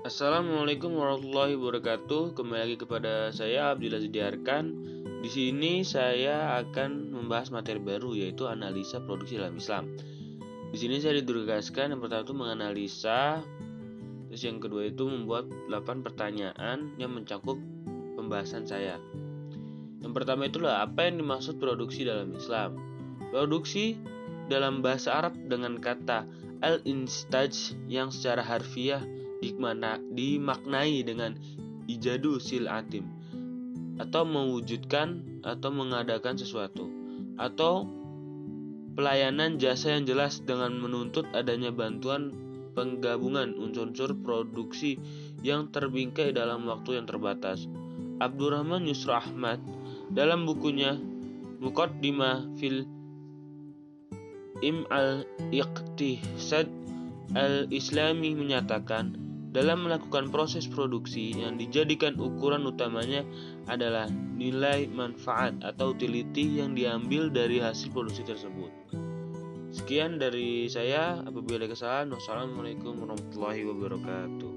Assalamualaikum warahmatullahi wabarakatuh. Kembali lagi kepada saya Abdillah Zidiarkan. Di sini saya akan membahas materi baru yaitu analisa produksi dalam Islam. Di sini saya ditugaskan yang pertama itu menganalisa, terus yang kedua itu membuat 8 pertanyaan yang mencakup pembahasan saya. Yang pertama itulah apa yang dimaksud produksi dalam Islam. Produksi dalam bahasa Arab dengan kata al-instaj yang secara harfiah di mana, dimaknai dengan ijadu atim atau mewujudkan atau mengadakan sesuatu atau pelayanan jasa yang jelas dengan menuntut adanya bantuan penggabungan unsur-unsur produksi yang terbingkai dalam waktu yang terbatas. Abdurrahman Yusra Ahmad dalam bukunya Muqaddimah fil Im al-Iqtisad al-Islami menyatakan dalam melakukan proses produksi yang dijadikan ukuran utamanya adalah nilai manfaat atau utility yang diambil dari hasil produksi tersebut. Sekian dari saya. Apabila ada kesalahan, wassalamualaikum warahmatullahi wabarakatuh.